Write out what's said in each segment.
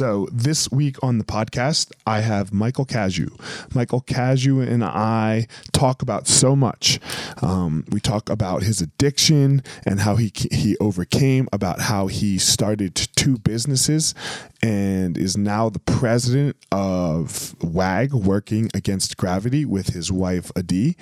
So this week on the podcast, I have Michael Cazayoux. Michael Cazayoux and I talk about so much. Um, we talk about his addiction and how he he overcame, about how he started two businesses and is now the president of WAG, working against gravity with his wife Adee.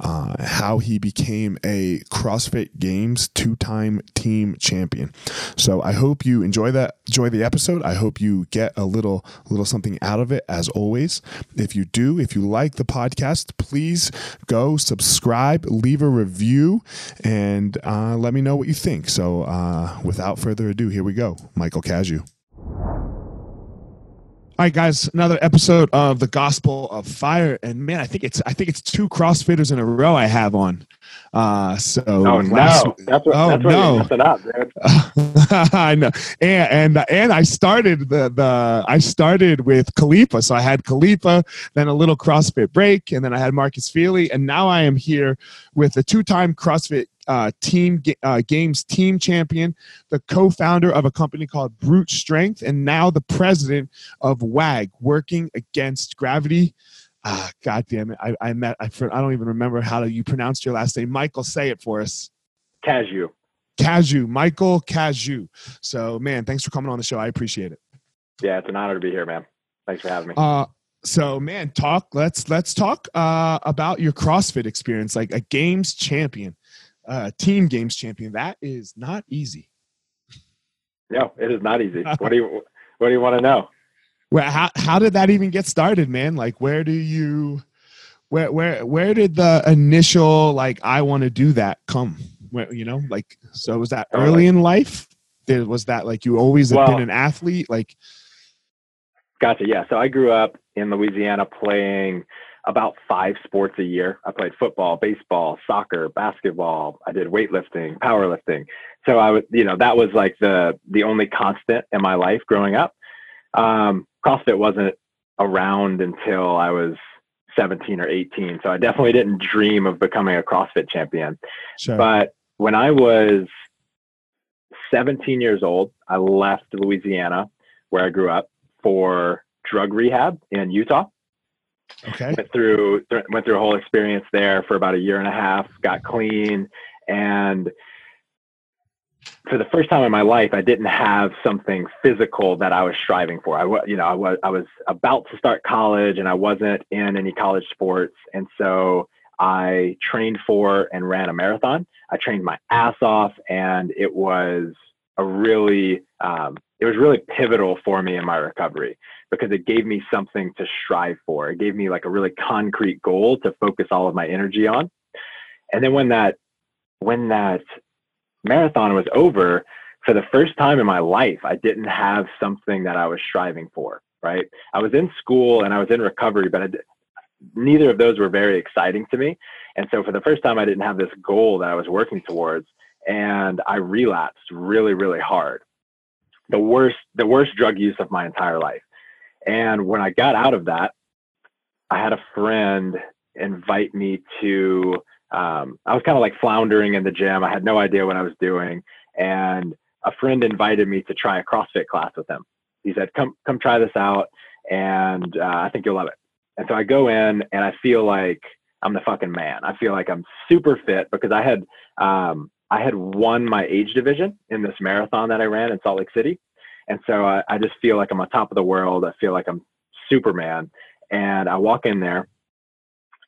Uh, how he became a CrossFit Games two-time team champion. So I hope you enjoy that. Enjoy the episode. I hope you get a little little something out of it as always. If you do, if you like the podcast, please go subscribe, leave a review, and uh, let me know what you think. So uh, without further ado, here we go. Michael Cazayoux. All right, guys, another episode of the Gospel of Fire, and man, I think it's I think it's two CrossFitters in a row I have on. Uh, so oh no, that's what, oh that's no, up. I know, and and and I started the the I started with Khalifa, so I had Khalifa, then a little CrossFit break, and then I had Marcus Filly, and now I am here with a two-time CrossFit uh, team uh, games team champion, the co-founder of a company called Brute Strength, and now the president of WAG, working against gravity. Ah, God damn it! I, I met. I, I don't even remember how you pronounced your last name. Michael, say it for us. Cazayoux. Cazayoux, Michael Cazayoux. So, man, thanks for coming on the show. I appreciate it. Yeah, it's an honor to be here, man. Thanks for having me. Uh, so, man, talk. Let's let's talk uh, about your CrossFit experience, like a games champion uh, team games champion. That is not easy. No, it is not easy. what do you What do you want to know? Well, how how did that even get started, man? Like, where do you, where where where did the initial like I want to do that come? Where you know, like, so was that early in life? Did, was that like you always well, been an athlete? Like, gotcha. Yeah. So I grew up in Louisiana playing about five sports a year. I played football, baseball, soccer, basketball. I did weightlifting, powerlifting. So I was, you know, that was like the the only constant in my life growing up. Um, CrossFit wasn't around until I was 17 or 18. So I definitely didn't dream of becoming a CrossFit champion. Sure. But when I was 17 years old, I left Louisiana, where I grew up, for drug rehab in Utah. Okay. Went through th- went through a whole experience there for about a year and a half. Got clean, and for the first time in my life, I didn't have something physical that I was striving for. I was, you know, I was I was about to start college, and I wasn't in any college sports, and so I trained for and ran a marathon. I trained my ass off, and it was a really um, it was really pivotal for me in my recovery because it gave me something to strive for. It gave me like a really concrete goal to focus all of my energy on. And then when that when that marathon was over, for the first time in my life, I didn't have something that I was striving for. Right? I was in school and I was in recovery, but I, neither of those were very exciting to me. And so for the first time, I didn't have this goal that I was working towards, and I relapsed really, really hard. The worst, the worst drug use of my entire life. And when I got out of that, I had a friend invite me to. Um, I was kind of like floundering in the gym. I had no idea what I was doing, and a friend invited me to try a CrossFit class with him. He said, "Come, come try this out, and uh, I think you'll love it." And so I go in, and I feel like I'm the fucking man. I feel like I'm super fit because I had um, I had won my age division in this marathon that I ran in Salt Lake City. And so I, I just feel like I'm on top of the world. I feel like I'm Superman. And I walk in there,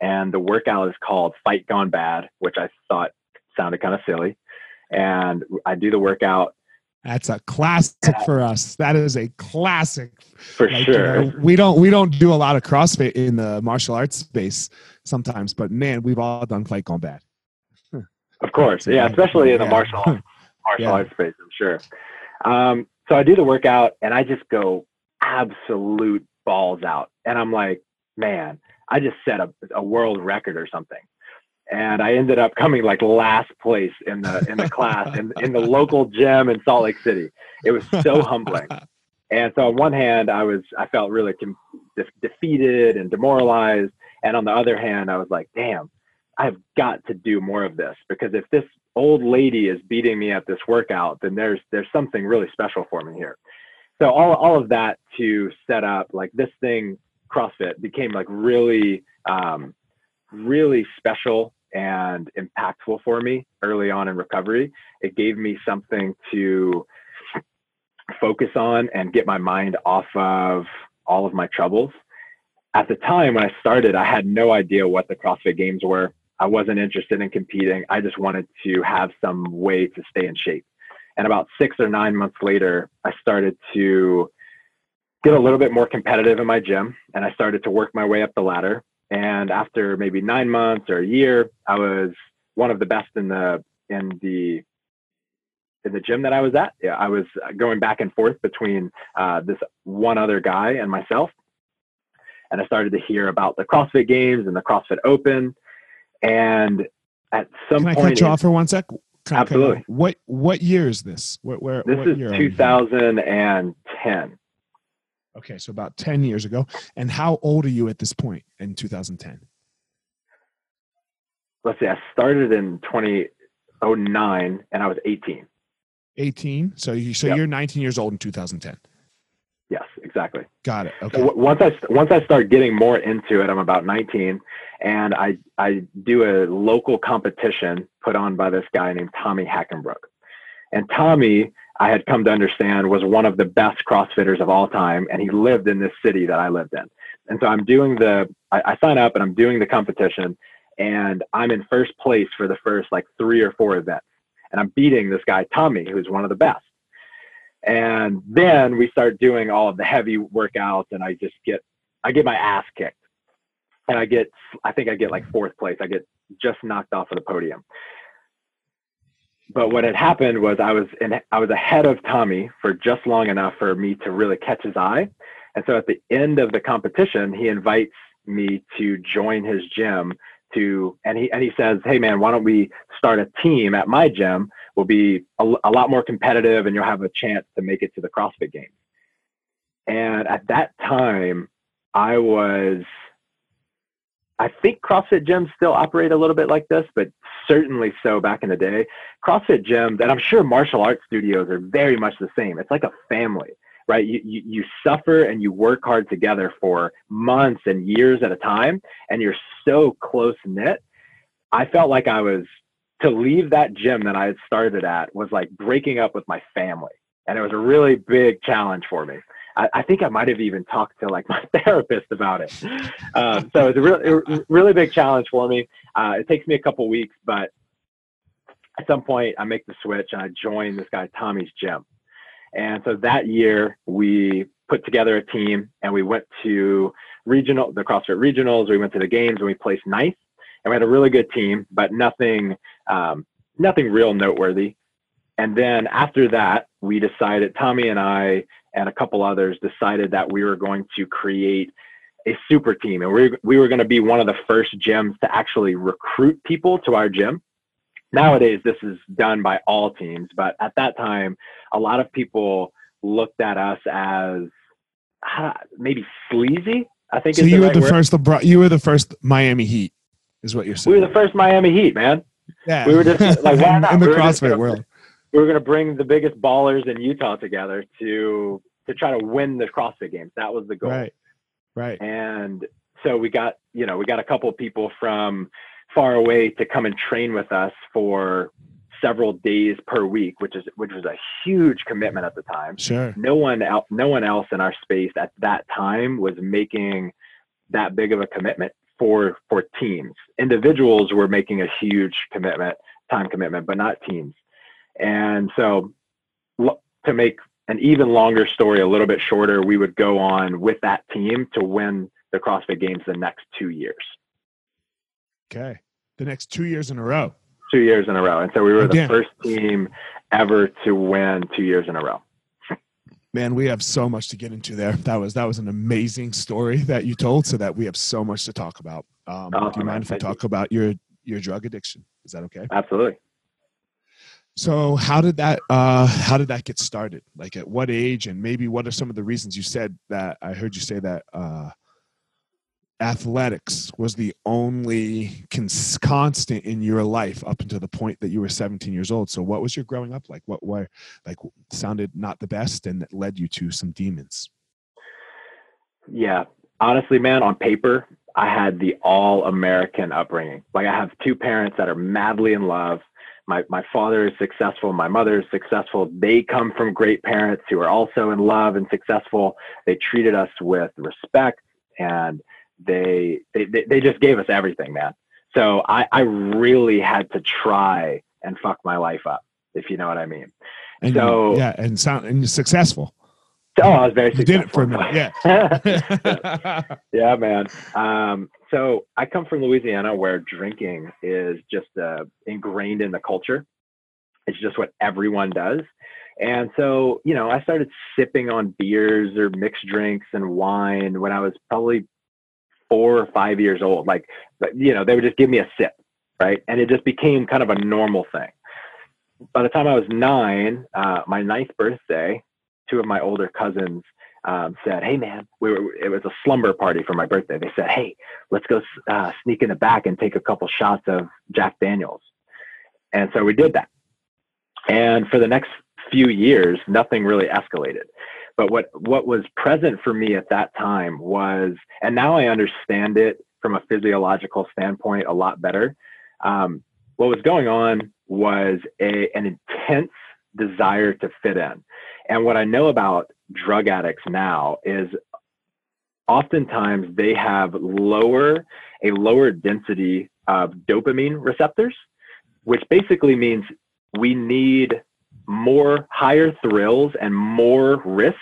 and the workout is called Fight Gone Bad, which I thought sounded kind of silly. And I do the workout. That's a classic for us. That is a classic. For like, sure. You know, we don't we don't do a lot of CrossFit in the martial arts space sometimes, but man, we've all done Fight Gone Bad. Of course, yeah, especially in the yeah. martial martial yeah. arts space, I'm sure. Um, so I do the workout and I just go absolute balls out, and I'm like, man, I just set a, a world record or something. And I ended up coming like last place in the in the class in, in the local gym in Salt Lake City. It was so humbling. And so on one hand, I was I felt really com- de- defeated and demoralized, and on the other hand, I was like, damn, I've got to do more of this because if this old lady is beating me at this workout, then there's there's something really special for me here. So all all of that to set up like this thing CrossFit became like really um, really special and impactful for me early on in recovery. It gave me something to focus on and get my mind off of all of my troubles. At the time when I started, I had no idea what the CrossFit Games were. I wasn't interested in competing. I just wanted to have some way to stay in shape. And about six or nine months later, I started to get a little bit more competitive in my gym and I started to work my way up the ladder. And after maybe nine months or a year, I was one of the best in the in the in the gym that I was at. Yeah, I was going back and forth between uh, this one other guy and myself. And I started to hear about the CrossFit Games and the CrossFit Open. And at some Can I point, cut you off for one sec? Absolutely. What what year is this? Where, where this what is year 2010. Okay, so about 10 years ago. And how old are you at this point in 2010? Let's see. I started in 2009, and I was 18. 18. So you so Yep. you're 19 years old in 2010. Yes, exactly. Got it. Okay. So once I once I start getting more into it, I'm about 19, and I I do a local competition put on by this guy named Tommy Hackenbruck, and Tommy I had come to understand was one of the best CrossFitters of all time, and he lived in this city that I lived in, and so I'm doing the I, I sign up and I'm doing the competition, and I'm in first place for the first like three or four events, and I'm beating this guy Tommy, who's one of the best. And then we start doing all of the heavy workouts, and I just get I get my ass kicked, and I get I think I get like fourth place. I get just knocked off of the podium. But what had happened was I was in I was ahead of Tommy for just long enough for me to really catch his eye, and so at the end of the competition, he invites me to join his gym to and he and he says, "Hey man, why don't we start a team at my gym? We'll be a, a lot more competitive, and you'll have a chance to make it to the CrossFit Games." And at that time, I was. I think CrossFit gyms still operate a little bit like this, but certainly so back in the day. CrossFit gyms, and I'm sure martial arts studios are very much the same. It's like a family. right? You, you, you suffer and you work hard together for months and years at a time, and you're so close knit. I felt like I was to leave that gym that I had started at was like breaking up with my family. And it was a really big challenge for me. I, I think I might have even talked to like my therapist about it. Um, so it's a really, really big challenge for me. Uh, it takes me a couple weeks, but at some point I make the switch and I join this guy Tommy's gym. And so that year we put together a team and we went to regional, the CrossFit regionals. We went to the games and we placed ninth. And we had a really good team, but nothing, um, nothing real noteworthy. And then after that, we decided, Tommy and I and a couple others decided that we were going to create a super team. And we, we were going to be one of the first gyms to actually recruit people to our gym. Nowadays, this is done by all teams, but at that time, a lot of people looked at us as uh, maybe sleazy. I think. So you were right the word. first. You were the first Miami Heat, is what you're saying. We were the first Miami Heat, man. Yeah. We were just like why not? in the we CrossFit world. We were going to bring the biggest ballers in Utah together to to try to win the CrossFit Games. That was the goal. Right. Right. And so we got you know we got a couple of people from far away to come and train with us for several days per week, which is which was a huge commitment at the time. Sure. No one else, no one else in our space at that time was making that big of a commitment for for teams. Individuals were making a huge commitment, time commitment, but not teams. And so, to make an even longer story a little bit shorter, we would go on with that team to win the CrossFit Games the next two years. Okay. The next two years in a row. Two years in a row. And so we were oh, the damn. first team ever to win two years in a row. Man, we have so much to get into there. That was that was an amazing story that you told, so that we have so much to talk about. Um, oh, do you mind if we talk you. about your your drug addiction? Is that okay? Absolutely. So how did that uh, how did that get started? Like at what age, and maybe what are some of the reasons you said that I heard you say that uh, athletics was the only cons- constant in your life up until the point that you were 17 years old. So what was your growing up like? What were like sounded not the best and that led you to some demons? Yeah, honestly, man, on paper, I had the all American upbringing. Like I have two parents that are madly in love. My, my father is successful. My mother is successful. They come from great parents who are also in love and successful. They treated us with respect and they, they they just gave us everything, man. So I I really had to try and fuck my life up, if you know what I mean. And so yeah, and sound and successful. Oh, I was very successful. You did it for a minute, yeah. yeah, man. Um, so I come from Louisiana, where drinking is just uh, ingrained in the culture. It's just what everyone does. And so, you know, I started sipping on beers or mixed drinks and wine when I was probably four or five years old. Like, you know, they would just give me a sip, right? And it just became kind of a normal thing. By the time I was nine, uh, my ninth birthday, two of my older cousins um, said, "Hey, man, we were, it was a slumber party for my birthday." They said, "Hey, let's go uh, sneak in the back and take a couple shots of Jack Daniels." And so we did that. And for the next few years, nothing really escalated. But what what was present for me at that time was, and now I understand it from a physiological standpoint a lot better. Um, what was going on was a an intense desire to fit in. And what I know about drug addicts now is oftentimes they have lower a lower density of dopamine receptors, which basically means we need more higher thrills and more risk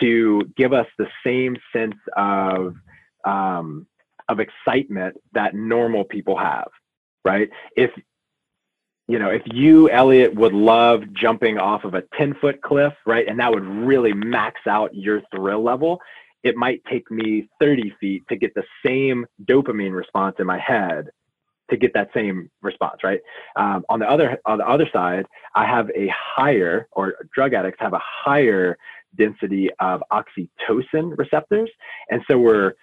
to give us the same sense of um, of excitement that normal people have, right? If you know, if you, Elliot, would love jumping off of a 10 foot cliff, right, and that would really max out your thrill level, it might take me 30 feet to get the same dopamine response in my head to get that same response, right? Um, on the other on the other side, I have a higher, or drug addicts have a higher density of oxytocin receptors, and so we're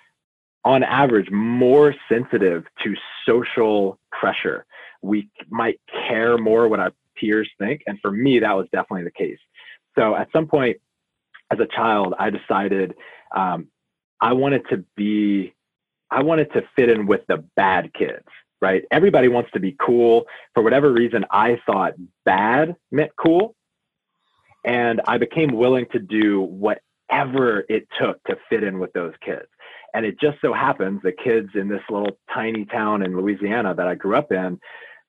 on average more sensitive to social pressure. We might care more what our peers think, and for me, that was definitely the case. So at some point, as a child, I decided um, I wanted to be, I wanted to fit in with the bad kids, right? Everybody wants to be cool. For whatever reason, I thought bad meant cool. And I became willing to do whatever it took to fit in with those kids. And it just so happens the kids in this little tiny town in Louisiana that I grew up in,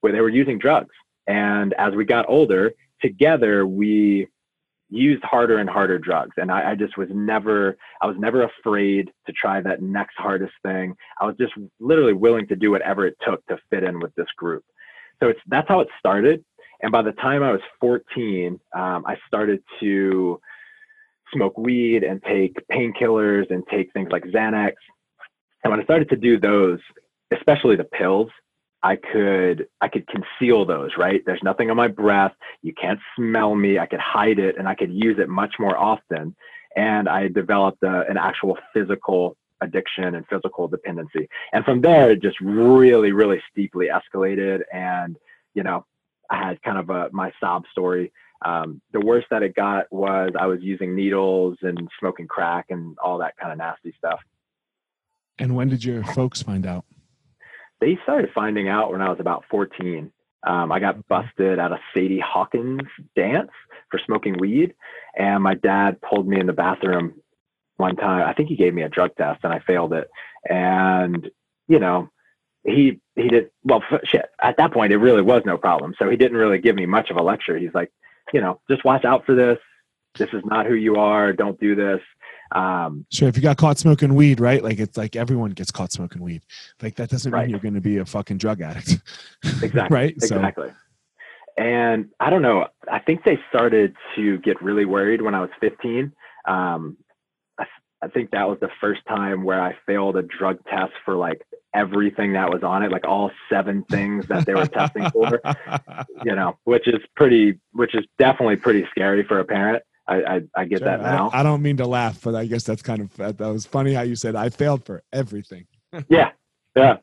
where they were using drugs. And as we got older, together we used harder and harder drugs. And I, I, just was never, I was never afraid to try that next hardest thing. I was just literally willing to do whatever it took to fit in with this group. So it's that's how it started. And by the time I was 14, um, I started to smoke weed and take painkillers and take things like Xanax. And when I started to do those, especially the pills, I could I could conceal those, right? There's nothing on my breath. You can't smell me. I could hide it and I could use it much more often. And I developed a, an actual physical addiction and physical dependency. And from there, it just really, really steeply escalated. And, you know, I had kind of a, my sob story. Um, the worst that it got was I was using needles and smoking crack and all that kind of nasty stuff. And when did your folks find out? They started finding out when I was about 14. Um, I got busted at a Sadie Hawkins dance for smoking weed, and my dad pulled me in the bathroom one time. I think he gave me a drug test, and I failed it. And you know, he he did well. Shit, at that point, it really was no problem. So he didn't really give me much of a lecture. He's like, you know, just watch out for this. This is not who you are. Don't do this. Um, sure. If you got caught smoking weed, right? Like it's like everyone gets caught smoking weed. Like that doesn't right. mean you're going to be a fucking drug addict. Exactly. right. Exactly. So. And I don't know. I think they started to get really worried when I was 15. Um, I, I think that was the first time where I failed a drug test for like everything that was on it, like all seven things that they were testing for. You know, which is pretty, which is definitely pretty scary for a parent. I, I, I get sure. that now. I, I, don't mean to laugh, but I guess that's kind of that, that was funny how you said I failed for everything. yeah, yeah,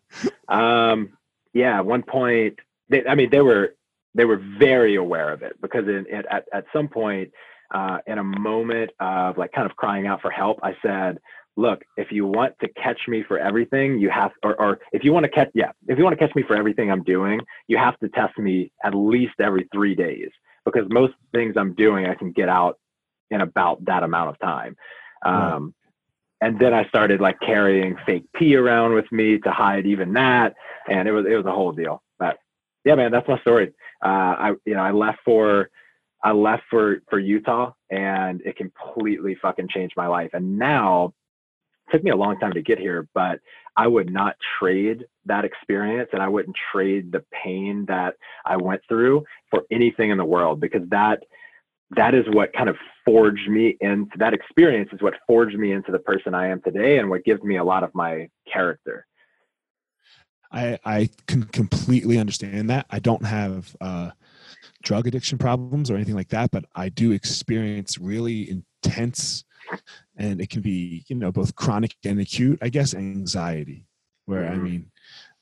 um, yeah. At one point, they, I mean, they were they were very aware of it because in, in, at at some point, uh, in a moment of like kind of crying out for help, I said, "Look, if you want to catch me for everything, you have, or, or if you want to catch, yeah, if you want to catch me for everything I'm doing, you have to test me at least every three days." Because most things I'm doing, I can get out in about that amount of time. Um, right. And then I started like carrying fake pee around with me to hide even that, and it was it was a whole deal. But yeah, man, that's my story. Uh, I you know I left for I left for for Utah, and it completely fucking changed my life. And now it took me a long time to get here, but I would not trade that experience and I wouldn't trade the pain that I went through for anything in the world because that that is what kind of forged me into that experience is what forged me into the person I am today and what gives me a lot of my character. I I can completely understand that. I don't have uh, drug addiction problems or anything like that, but I do experience really intense, and it can be you know both chronic and acute, I guess, anxiety. Where mm-hmm. I mean,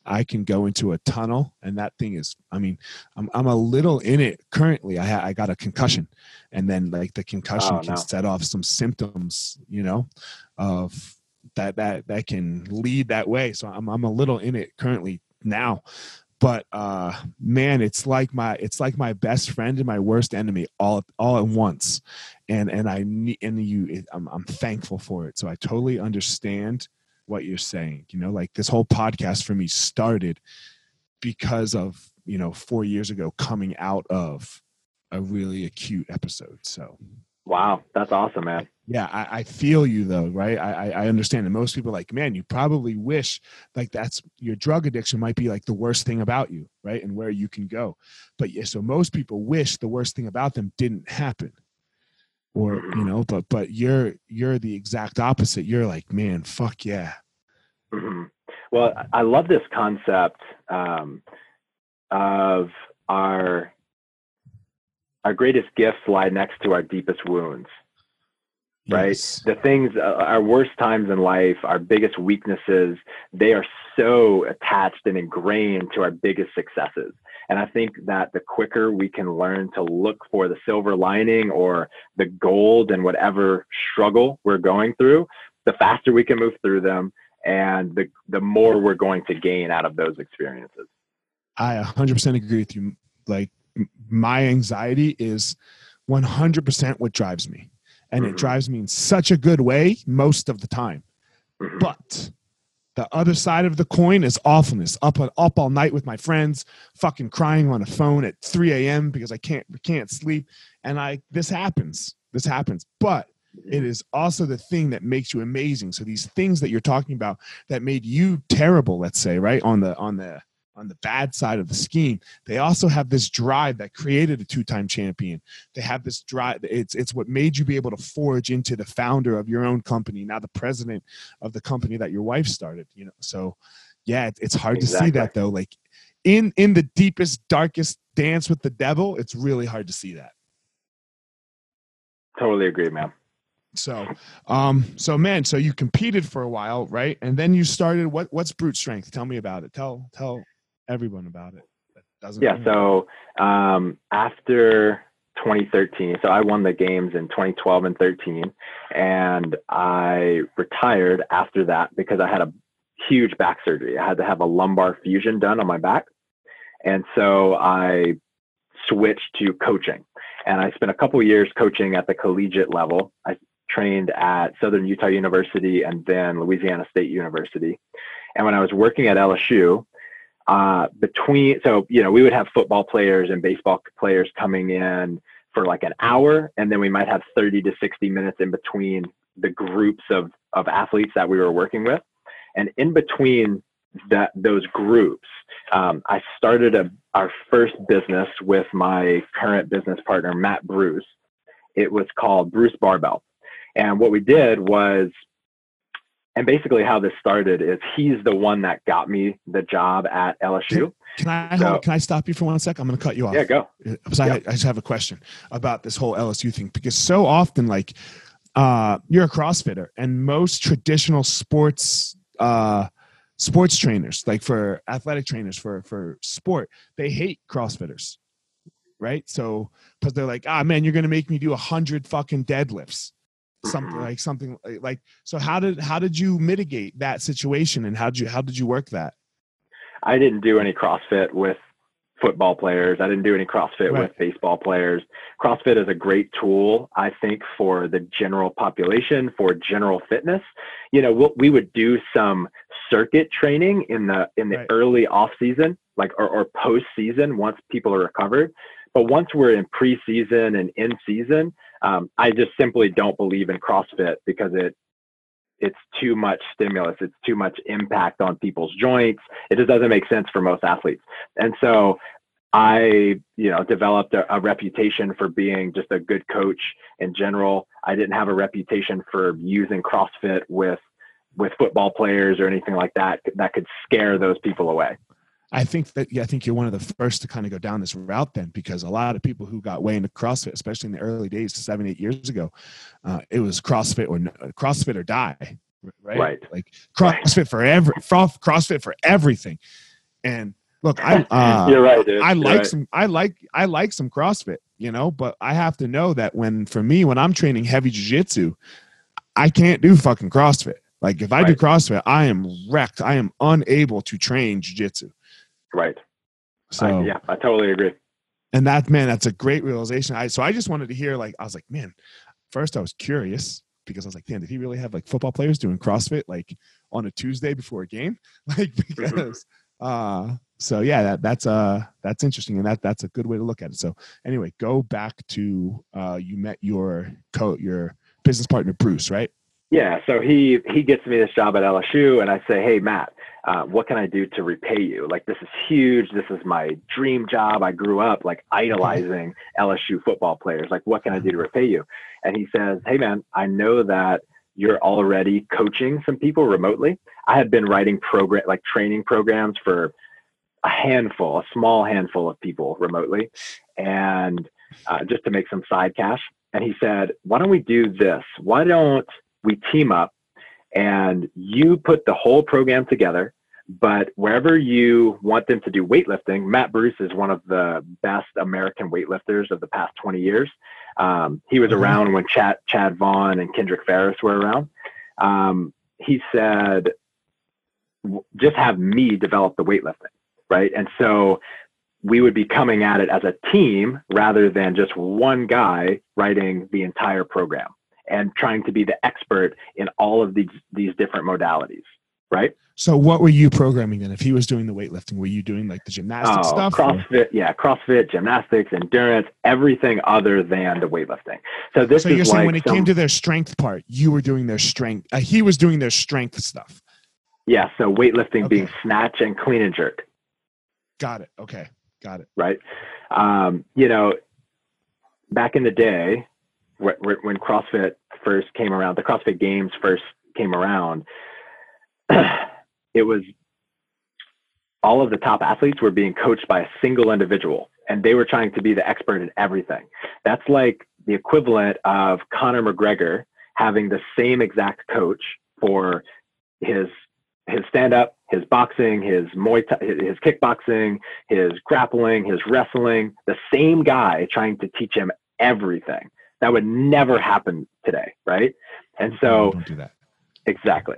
I can go into a tunnel and that thing is, I mean, I'm, I'm a little in it currently. I, I got a concussion and then like the concussion oh, can no. set off some symptoms, you know, of that, that, that can lead that way. So I'm, I'm a little in it currently now, but, uh, man, it's like my, it's like my best friend and my worst enemy all, all at once. And, and I need, and you, I'm, I'm thankful for it. So I totally understand what you're saying. You know, like this whole podcast for me started because of, you know, four years ago coming out of a really acute episode. So, wow, that's awesome, man. Yeah, I, I feel you though, right? I, I understand. And most people like, man, you probably wish like that's your drug addiction might be like the worst thing about you, right? And where you can go. But yeah, so most people wish the worst thing about them didn't happen or you know but but you're you're the exact opposite. You're like man fuck yeah. Mm-hmm. well i love this concept um, of our our greatest gifts lie next to our deepest wounds right? Yes. the things uh, our worst times in life our biggest weaknesses they are so attached and ingrained to our biggest successes And I think that the quicker we can learn to look for the silver lining or the gold in whatever struggle we're going through, the faster we can move through them and the, the more we're going to gain out of those experiences. I 100% agree with you. Like, my anxiety is 100% what drives me. And mm-hmm. it drives me in such a good way most of the time. Mm-hmm. But the other side of the coin is awfulness. Up up all night with my friends, fucking crying on a phone at 3 a.m. because I can't can't sleep. And I this happens. This happens. But it is also the thing that makes you amazing. So these things that you're talking about that made you terrible, let's say, right on the on the on the bad side of the scheme. They also have this drive that created a two-time champion. They have this drive it's it's what made you be able to forge into the founder of your own company now the president of the company that your wife started you know? So yeah it's hard exactly. to see that though. Like in in the deepest darkest dance with the devil it's really hard to see that. Totally agree man. So um so man so you competed for a while right? And then you started what what's brute strength? Tell me about it. Tell tell everyone about it. yeah. So um, after 2013, so I won the games in 2012 and 13, and I retired after that because I had a huge back surgery. I had to have a lumbar fusion done on my back, and so I switched to coaching. And I spent a couple years coaching at the collegiate level. I trained at Southern Utah University and then Louisiana State University. And when I was working at LSU, uh, between so you know we would have football players and baseball players coming in for like an hour and then we might have 30 to 60 minutes in between the groups of of athletes that we were working with. And in between that those groups um, i started a, our first business with my current business partner matt bruce. It was called bruce barbell. And what we did was and basically how this started is he's the one that got me the job at LSU. Can, I so, can I stop you for one sec? I'm going to cut you off. Yeah, go. Because I, I just have a question about this whole LSU thing because so often, like, uh, you're a CrossFitter, and most traditional sports uh, sports trainers, like for athletic trainers for for sport, they hate CrossFitters, right? So because they're like, ah, man, you're going to make me do a hundred fucking deadlifts something mm-hmm. like something like so how did how did you mitigate that situation and how did you how did you work that i didn't do any crossfit with football players i didn't do any crossfit right. with baseball players crossfit is a great tool i think for the general population for general fitness you know we'll, we would do some circuit training in the in the right. early off season like or, or post season once people are recovered but once we're in preseason and in season um, I just simply don't believe in CrossFit because it it's too much stimulus. It's too much impact on people's joints. It just doesn't make sense for most athletes. And so I, you know, developed a, a, reputation for being just a good coach in general. I didn't have a reputation for using CrossFit with with football players or anything like that that could scare those people away. I think that yeah, I think you're one of the first to kind of go down this route then, because a lot of people who got way into CrossFit, especially in the early days, seven eight years ago, uh, it was CrossFit or CrossFit or die, right? Right. Like CrossFit for every CrossFit for everything. And look, I uh, you're right, dude. I like right. some I like I like some CrossFit, you know, but I have to know that when for me when I'm training heavy jiu-jitsu, I can't do fucking CrossFit. Like if I right. do CrossFit, I am wrecked. I am unable to train jiu-jitsu. Right. So I, yeah, I totally agree. And that man, that's a great realization. I so I just wanted to hear like I was like, man, first I was curious because I was like, damn, did he really have like football players doing CrossFit like on a Tuesday before a game? Like because uh so yeah, that that's uh that's interesting and that that's a good way to look at it. So anyway, go back to uh you met your co your business partner Bruce, right? Yeah, so he he gets me this job at LSU, and I say, "Hey, Matt, uh, what can I do to repay you? Like, this is huge. This is my dream job. I grew up like idolizing LSU football players. Like, what can I do to repay you?" And he says, "Hey, man, I know that you're already coaching some people remotely. I had been writing program like training programs for a handful, a small handful of people remotely, and uh, just to make some side cash." And he said, "Why don't we do this? Why don't we team up and you put the whole program together, but wherever you want them to do weightlifting, Matt Bruce is one of the best American weightlifters of the past 20 years. Um, he was mm-hmm. around when Chad, Chad Vaughn and Kendrick Farris were around. Um, he said, just have me develop the weightlifting, right? And so we would be coming at it as a team rather than just one guy writing the entire program and trying to be the expert in all of these these different modalities right? So what were you programming then? If he was doing the weightlifting were you doing like the gymnastics oh, stuff crossfit or? yeah crossfit gymnastics endurance everything other than the weightlifting. So this so you're saying like when it some, came to their strength part you were doing their strength uh, he was doing their strength stuff. Yeah so weightlifting okay. being snatch and clean and jerk. Got it okay got it. Right? Um, you know back in the day when CrossFit first came around, the CrossFit Games first came around, it was all of the top athletes were being coached by a single individual and they were trying to be the expert in everything. That's like the equivalent of Conor McGregor having the same exact coach for his his stand up, his boxing, his Muay Thai, his kickboxing, his grappling, his wrestling, the same guy trying to teach him everything. That would never happen today, right? And so, don't do that. Exactly.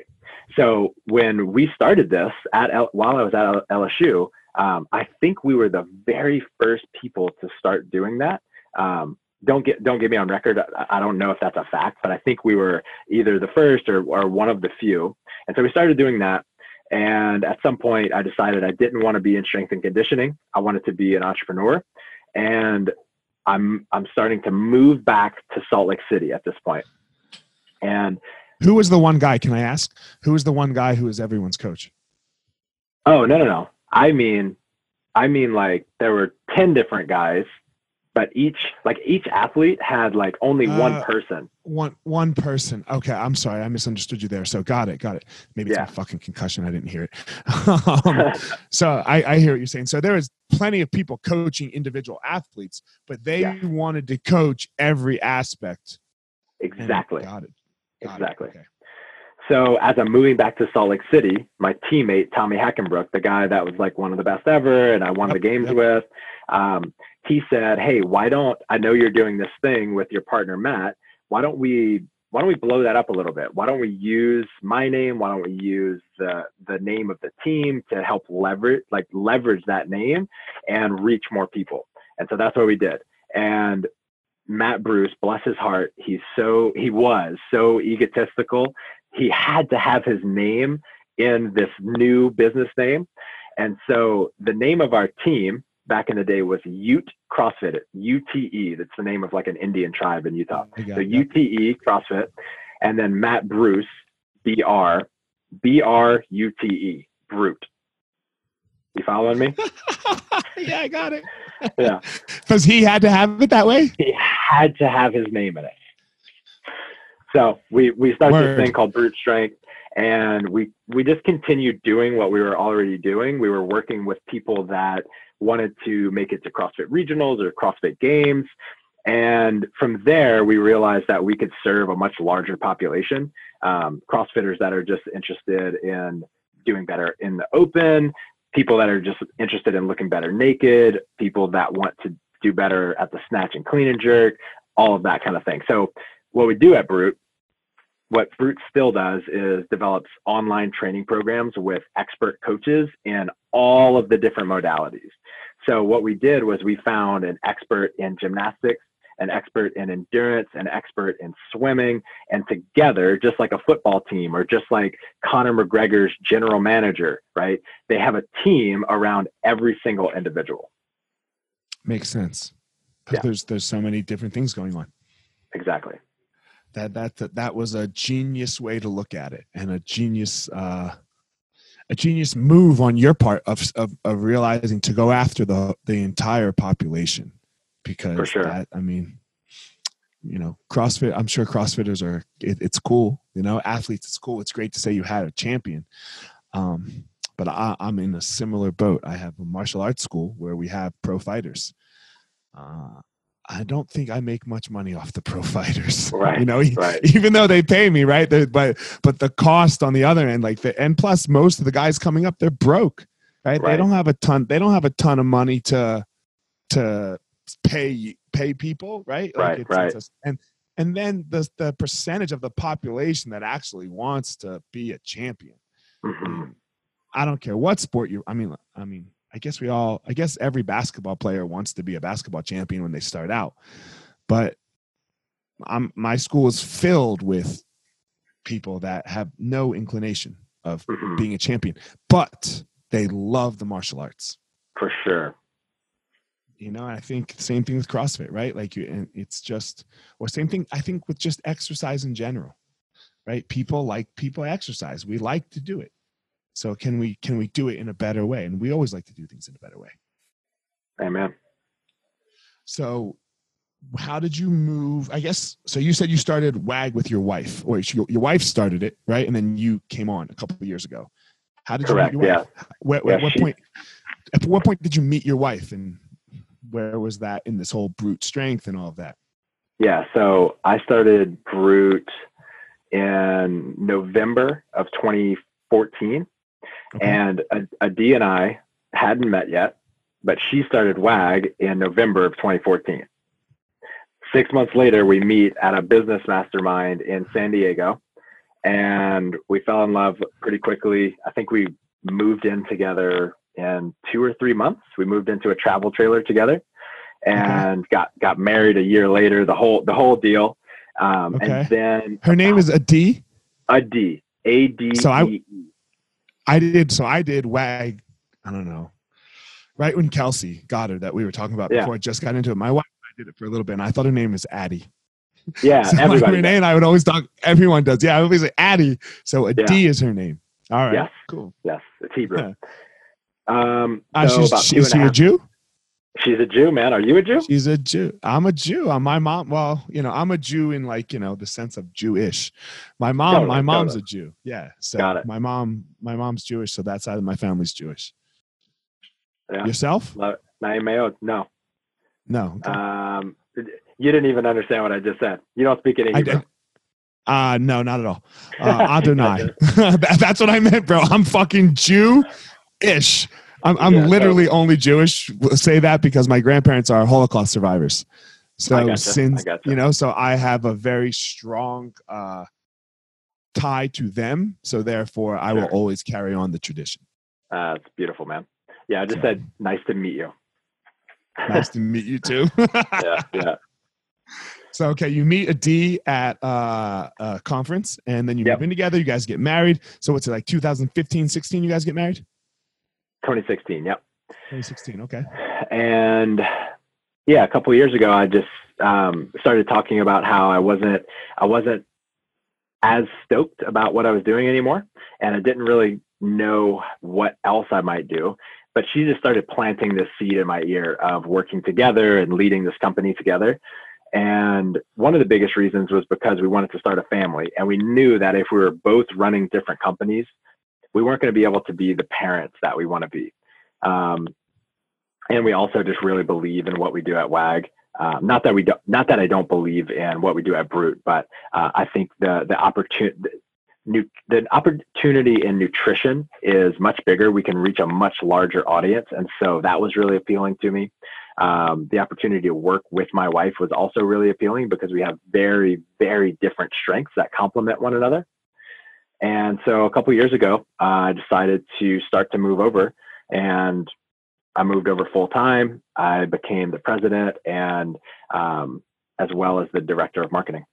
So when we started this at L, while I was at LSU, um, I think we were the very first people to start doing that. Um, don't get don't get me on record. I, I don't know if that's a fact, but I think we were either the first or, or one of the few. And so we started doing that. And at some point, I decided I didn't want to be in strength and conditioning. I wanted to be an entrepreneur. And I'm I'm starting to move back to Salt Lake City at this point. And who was the one guy? Can I ask? Who was the one guy who was everyone's coach? Oh no no no! I mean, I mean like there were ten different guys but each like each athlete had like only uh, one person one one person okay i'm sorry i misunderstood you there so got it got it maybe it's yeah. a fucking concussion i didn't hear it um, so I, I hear what you're saying so there was plenty of people coaching individual athletes but they yeah. wanted to coach every aspect exactly got it got exactly it. Okay. So as I'm moving back to Salt Lake City, my teammate Tommy Hackenbruck, the guy that was like one of the best ever, and I won yep, the games yep. with, um, he said, "Hey, why don't I know you're doing this thing with your partner Matt? Why don't we why don't we blow that up a little bit? Why don't we use my name? Why don't we use the the name of the team to help leverage like leverage that name and reach more people?" And so that's what we did. And Matt Bruce, bless his heart, he's so he was so egotistical. He had to have his name in this new business name. And so the name of our team back in the day was Ute CrossFit, UTE. That's the name of like an Indian tribe in Utah. So UTE CrossFit. And then Matt Bruce, BR, B R U T E, Brute. You following me? yeah, I got it. yeah. Because he had to have it that way? He had to have his name in it. So we, we started Word. this thing called Brute Strength and we we just continued doing what we were already doing. We were working with people that wanted to make it to CrossFit regionals or CrossFit games. And from there, we realized that we could serve a much larger population. Um, CrossFitters that are just interested in doing better in the open, people that are just interested in looking better naked, people that want to do better at the snatch and clean and jerk, all of that kind of thing. So, what we do at Brute what Brute still does is develops online training programs with expert coaches in all of the different modalities. So what we did was we found an expert in gymnastics, an expert in endurance, an expert in swimming, and together, just like a football team or just like Conor McGregor's general manager, right? They have a team around every single individual. Makes sense. Yeah. There's there's so many different things going on. Exactly that that that, that was a genius way to look at it and a genius uh, a genius move on your part of, of, of realizing to go after the the entire population because sure. that, I mean you know CrossFit I'm sure CrossFitters are it, it's cool you know athletes it's cool it's great to say you had a champion um, but I, am in a similar boat I have a martial arts school where we have pro fighters uh, I don't think I make much money off the pro fighters. Right, You know, right. even though they pay me, right? They're- But but the cost on the other end, like the and plus most of the guys coming up, they're broke, right? They don't have a ton. They don't have a ton of money to to pay pay people, right? Right, it's, right. it's a- and and then the the percentage of the population that actually wants to be a champion. Mhm. I don't care what sport you. I mean, I mean, I guess we all. I guess every basketball player wants to be a basketball champion when they start out, but I'm my school is filled with people that have no inclination of Mhm. being a champion, but they love the martial arts. For sure. You know, I think same thing with CrossFit, right? Like you, and it's just, or same thing. I think with just exercise in general, right? People like people exercise. We like to do it. So can we can we do it in a better way? And we always like to do things in a better way. Amen. So how did you move? I guess so. You said you started WAG with your wife, or your, your wife started it, right? And then you came on a couple of years ago. How did Correct. you meet your Yeah. wife? Where, where- Yeah, what she- point? At what point did you meet your wife, and where was that in this whole brute strength and all of that? Yeah. So I started Brute in November of 2014, Okay. and Adee and I hadn't met yet, but she started WAG in November of 2014. Six months later, we meet at a business mastermind in San Diego, and we fell in love pretty quickly. I think we moved in together in two or three months. We moved into a travel trailer together, and got got married a year later. The whole the whole deal, um, Okay. and then Her name is Adee. Adee A D So I-. I did. So I did WAG. I don't know. Right when Kelsey got her that we were talking about Yeah. before I just got into it. My wife I did it for a little bit, and I thought her name was Addie. Yeah, so like everybody. Renee and I would always talk. Everyone does. Yeah, I always say Addie. So Adee is her name. All right. Yes. Cool. Yes, it's Hebrew. Yeah. Um, Uh, so she's two is she a a Jew? She's a Jew, man. Are you a Jew? She's a Jew. I'm a Jew. I'm My mom. Well, you know, I'm a Jew in like you know the sense of Jewish. My mom. Totally, my mom's totally. a Jew. Yeah. So Got it. my mom. My mom's Jewish. So that side of my family's Jewish. Yeah. Yourself? No. No. Okay. Um, you didn't even understand what I just said. You don't speak any I Hebrew. did. Uh no, not at all. Uh, Adonai. That- That's what I meant, bro. I'm fucking Jew-ish. I'm, I'm Yeah, literally only Jewish. Say that because my grandparents are Holocaust survivors. So gotcha, since gotcha. you know, so I have a very strong uh, tie to them. So therefore, I will always carry on the tradition. Uh, it's beautiful, man. Yeah, I just So- said nice to meet you. Nice to meet you too. yeah, yeah. So okay, you meet Adee at uh, a conference, and then you Yep. move in together. You guys get married. So what's it like? 2015, 16? You guys get married? 2016. Yep. 2016. Okay. and yeah, a couple of years ago, I just um, started talking about how I wasn't I wasn't as stoked about what I was doing anymore, and I didn't really know what else I might do. But she just started planting this seed in my ear of working together and leading this company together. And one of the biggest reasons was because we wanted to start a family, and we knew that if we were both running different companies, we weren't going to be able to be the parents that we want to be. Um, and we also just really believe in what we do at WAG. Um, not that we don't, not that I don't believe in what we do at Brute, but uh, I think the the opportunity, the opportunity in nutrition is much bigger. We can reach a much larger audience, and so that was really appealing to me. Um, the opportunity to work with my wife was also really appealing because we have very very different strengths that complement one another. And so a couple years ago, uh, I decided to start to move over, and I moved over full time. I became the president and um, as well as the director of marketing.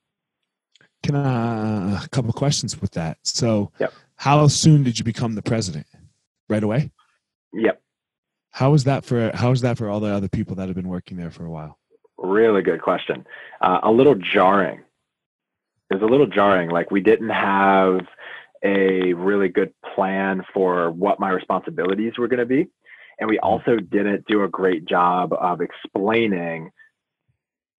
Can I, a couple of questions with that. So, Yep. how soon did you become the president? Right away. Yep, How was that for? How was that for all the other people that have been working there for a while? really good question. Uh, a little jarring. It was a little jarring. Like we didn't have a really good plan for what my responsibilities were going to be, and we also didn't do a great job of explaining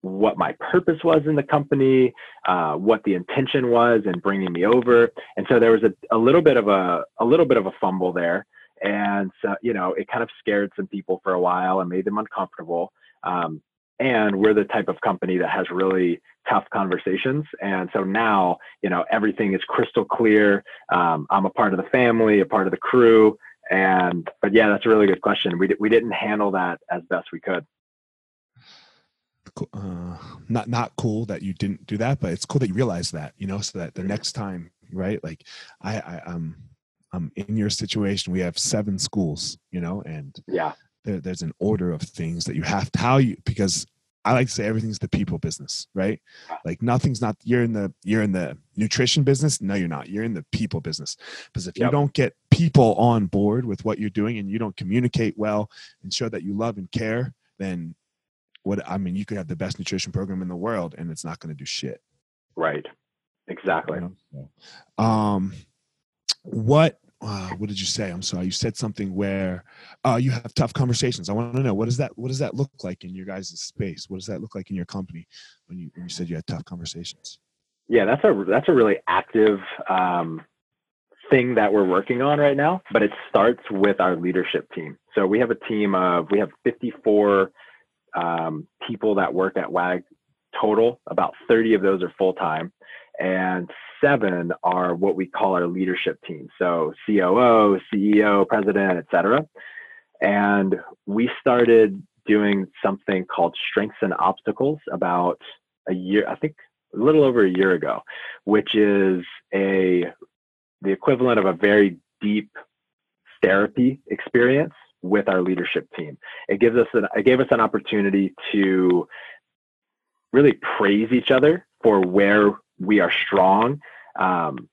what my purpose was in the company, uh, what the intention was in bringing me over, and so there was a, a little bit of a a little bit of a fumble there, and so you know it kind of scared some people for a while and made them uncomfortable. Um, and we're the type of company that has really tough conversations. And so now, you know, everything is crystal clear. Um, I'm a part of the family, a part of the crew. And, but yeah, that's a really good question. We, we didn't handle that as best we could. Uh, not, not cool that you didn't do that, but it's cool that you realized that, you know, so that the next time, right. Like I, I, um, I'm in your situation. We have seven schools, you know, and yeah, there, there's an order of things that you have to how you because I like to say everything's the people business, right? Like nothing's not you're in the you're in the nutrition business. No, you're not. You're in the people business. Because if yep. you don't get people on board with what you're doing and you don't communicate well and show that you love and care, then what I mean, you could have the best nutrition program in the world and it's not going to do shit. Right. Exactly. You know? Um what uh, what did you say? I'm sorry. You said something where uh, you have tough conversations. I want to know what does that what does that look like in your guys' space? What does that look like in your company when you when you said you had tough conversations? Yeah, that's a that's a really active um, thing that we're working on right now. But it starts with our leadership team. So we have a team of we have 54 um, people that work at WAG total. About 30 of those are full time, and seven are what we call our leadership team. So COO, CEO, president, etc. And we started doing something called strengths and obstacles about a year, I think a little over a year ago, which is a the equivalent of a very deep therapy experience with our leadership team. It gives us an, it gave us an opportunity to really praise each other for where we are strong, um,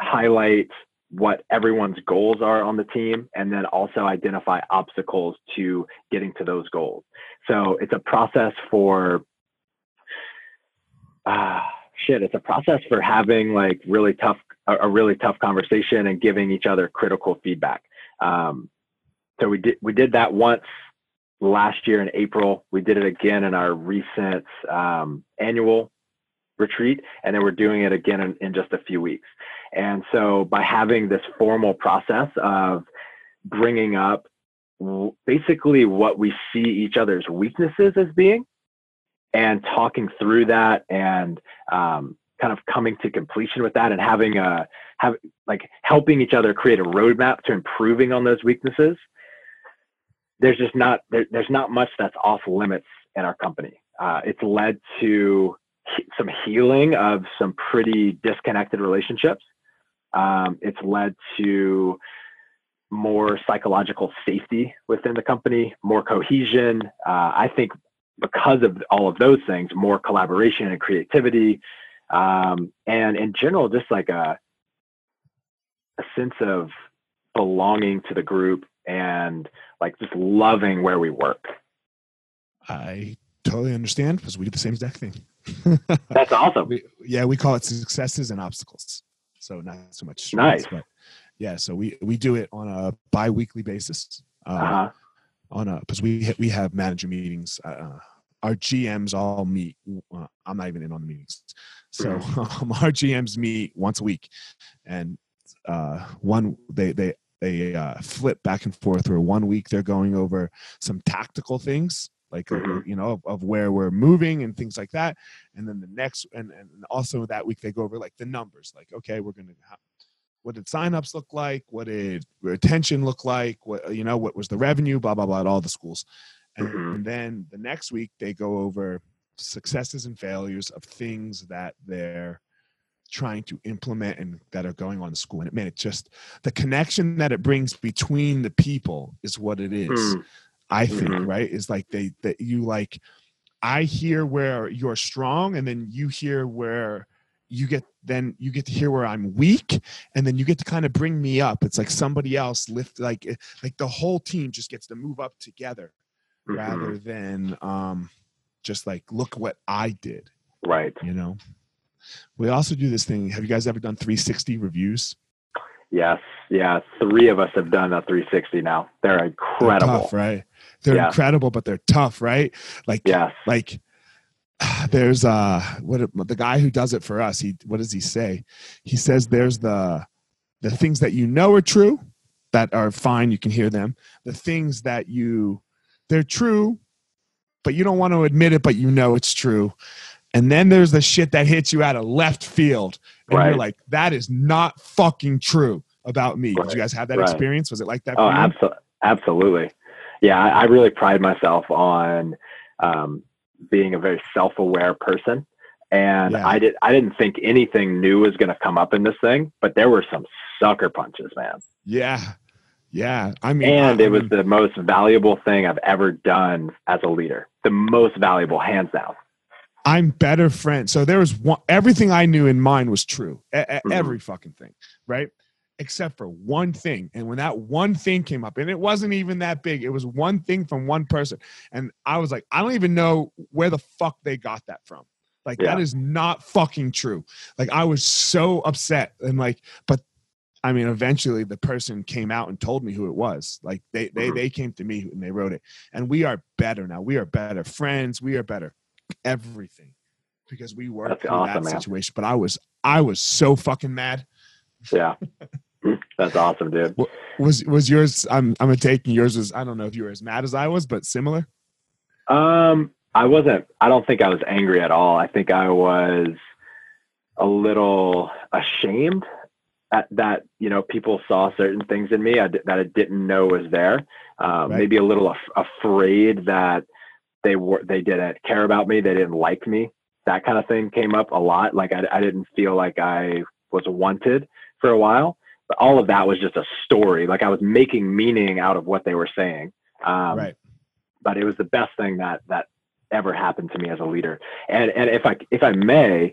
highlight what everyone's goals are on the team, and then also identify obstacles to getting to those goals. So it's a process for, uh, shit, it's a process for having like really tough, a, really tough conversation and giving each other critical feedback. Um, so we did, we did that once last year in April. We did it again in our recent um, annual retreat, and then we're doing it again in, in just a few weeks. And so by having this formal process of bringing up basically what we see each other's weaknesses as being and talking through that and um, kind of coming to completion with that and having a have like helping each other create a roadmap to improving on those weaknesses there's just not there, there's not much that's off limits in our company uh, it's led to some healing of some pretty disconnected relationships. Um, it's led to more psychological safety within the company, more cohesion. Uh, I think because of all of those things, more collaboration and creativity, um, and in general, just like a a sense of belonging to the group and like just loving where we work. I totally understand because we do the same exact thing. That's awesome. we, yeah, we call it successes and obstacles. So not so much strengths, nice. but yeah, so we we do it on a bi-weekly basis. Uh, uh-huh. On a because we we have manager meetings. Uh, uh our GMs all meet. Uh, I'm not even in on the meetings. So mm. um, our GMs meet once a week, and uh, one they they they uh, flip back and forth. Where one week they're going over some tactical things like mm-hmm. you know of, of, where we're moving and things like that. And then the next and, and also that week they go over like the numbers like okay we're gonna have, what did signups look like? What did retention look like? What you know what was the revenue? Blah blah blah at all the schools. And, mm-hmm. and then the next week they go over successes and failures of things that they're trying to implement and that are going on in school. And it man it just the connection that it brings between the people is what it is. Mm. I think, mm-hmm. right? Is like they that you like I hear where you're strong and then you hear where you get then you get to hear where I'm weak and then you get to kind of bring me up. It's like somebody else lift like like the whole team just gets to move up together mm-hmm. rather than um just like look what I did. Right. You know. We also do this thing. Have you guys ever done 360 reviews? Yes, yeah. Three of us have done a 360 now. They're incredible, they're tough, right? They're yeah. incredible, but they're tough, right? Like, yes. like there's uh what the guy who does it for us. He what does he say? He says there's the the things that you know are true that are fine. You can hear them. The things that you they're true, but you don't want to admit it, but you know it's true. And then there's the shit that hits you out of left field. And Right. you're like, that is not fucking true about me. Did you guys have that Right. experience? Was it like that? Oh, for you? absolutely, absolutely. Yeah, I, I really pride myself on um, being a very self-aware person, and Yeah. I did. I didn't think anything new was going to come up in this thing, but there were some sucker punches, man. Yeah. Yeah. I mean, And I- it was I mean, the most valuable thing I've ever done as a leader. The most valuable, hands down. I'm better friend. So there was one, everything I knew in mine was true. E- Mhm. Every fucking thing. Right. Except for one thing. And when that one thing came up, and it wasn't even that big, it was one thing from one person. And I was like, I don't even know where the fuck they got that from. Like, that Yeah. is not fucking true. Like, I was so upset. And like, but I mean, eventually the person came out and told me who it was. Like they they Mhm. they came to me and they wrote it. And we are better now. We are better friends. We are better everything because we worked That's through awesome, that man. situation. But I was I was so fucking mad. Yeah, that's awesome, dude. Was was yours? I'm I'm taking yours. Was I don't know if you were as mad as I was, but similar. Um, I wasn't. I don't think I was angry at all. I think I was a little ashamed at that. You know, people saw certain things in me I, that I didn't know was there. Um, Right. Maybe a little af- afraid that they were they didn't care about me. They didn't like me. That kind of thing came up a lot. Like I, I didn't feel like I was wanted for a while. All of that was just a story. Like I was making meaning out of what they were saying. Um, right. but it was the best thing that that ever happened to me as a leader. And and if I if I may,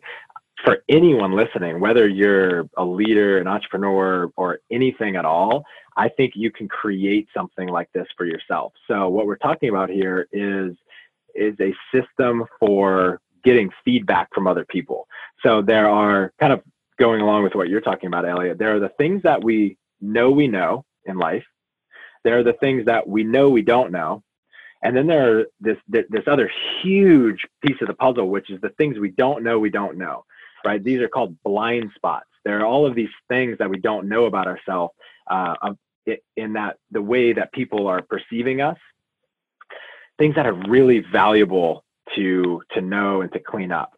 for anyone listening, whether you're a leader, an entrepreneur, or anything at all, I think you can create something like this for yourself. So what we're talking about here is is a system for getting feedback from other people. So there are kind of going along with what you're talking about, Elliot. There are the things that we know we know in life. There are the things that we know we don't know. And then there are this this other huge piece of the puzzle, which is the things we don't know we don't know, right? These are called blind spots. There are all of these things that we don't know about ourselves uh, in that the way that people are perceiving us, things that are really valuable to to know and to clean up.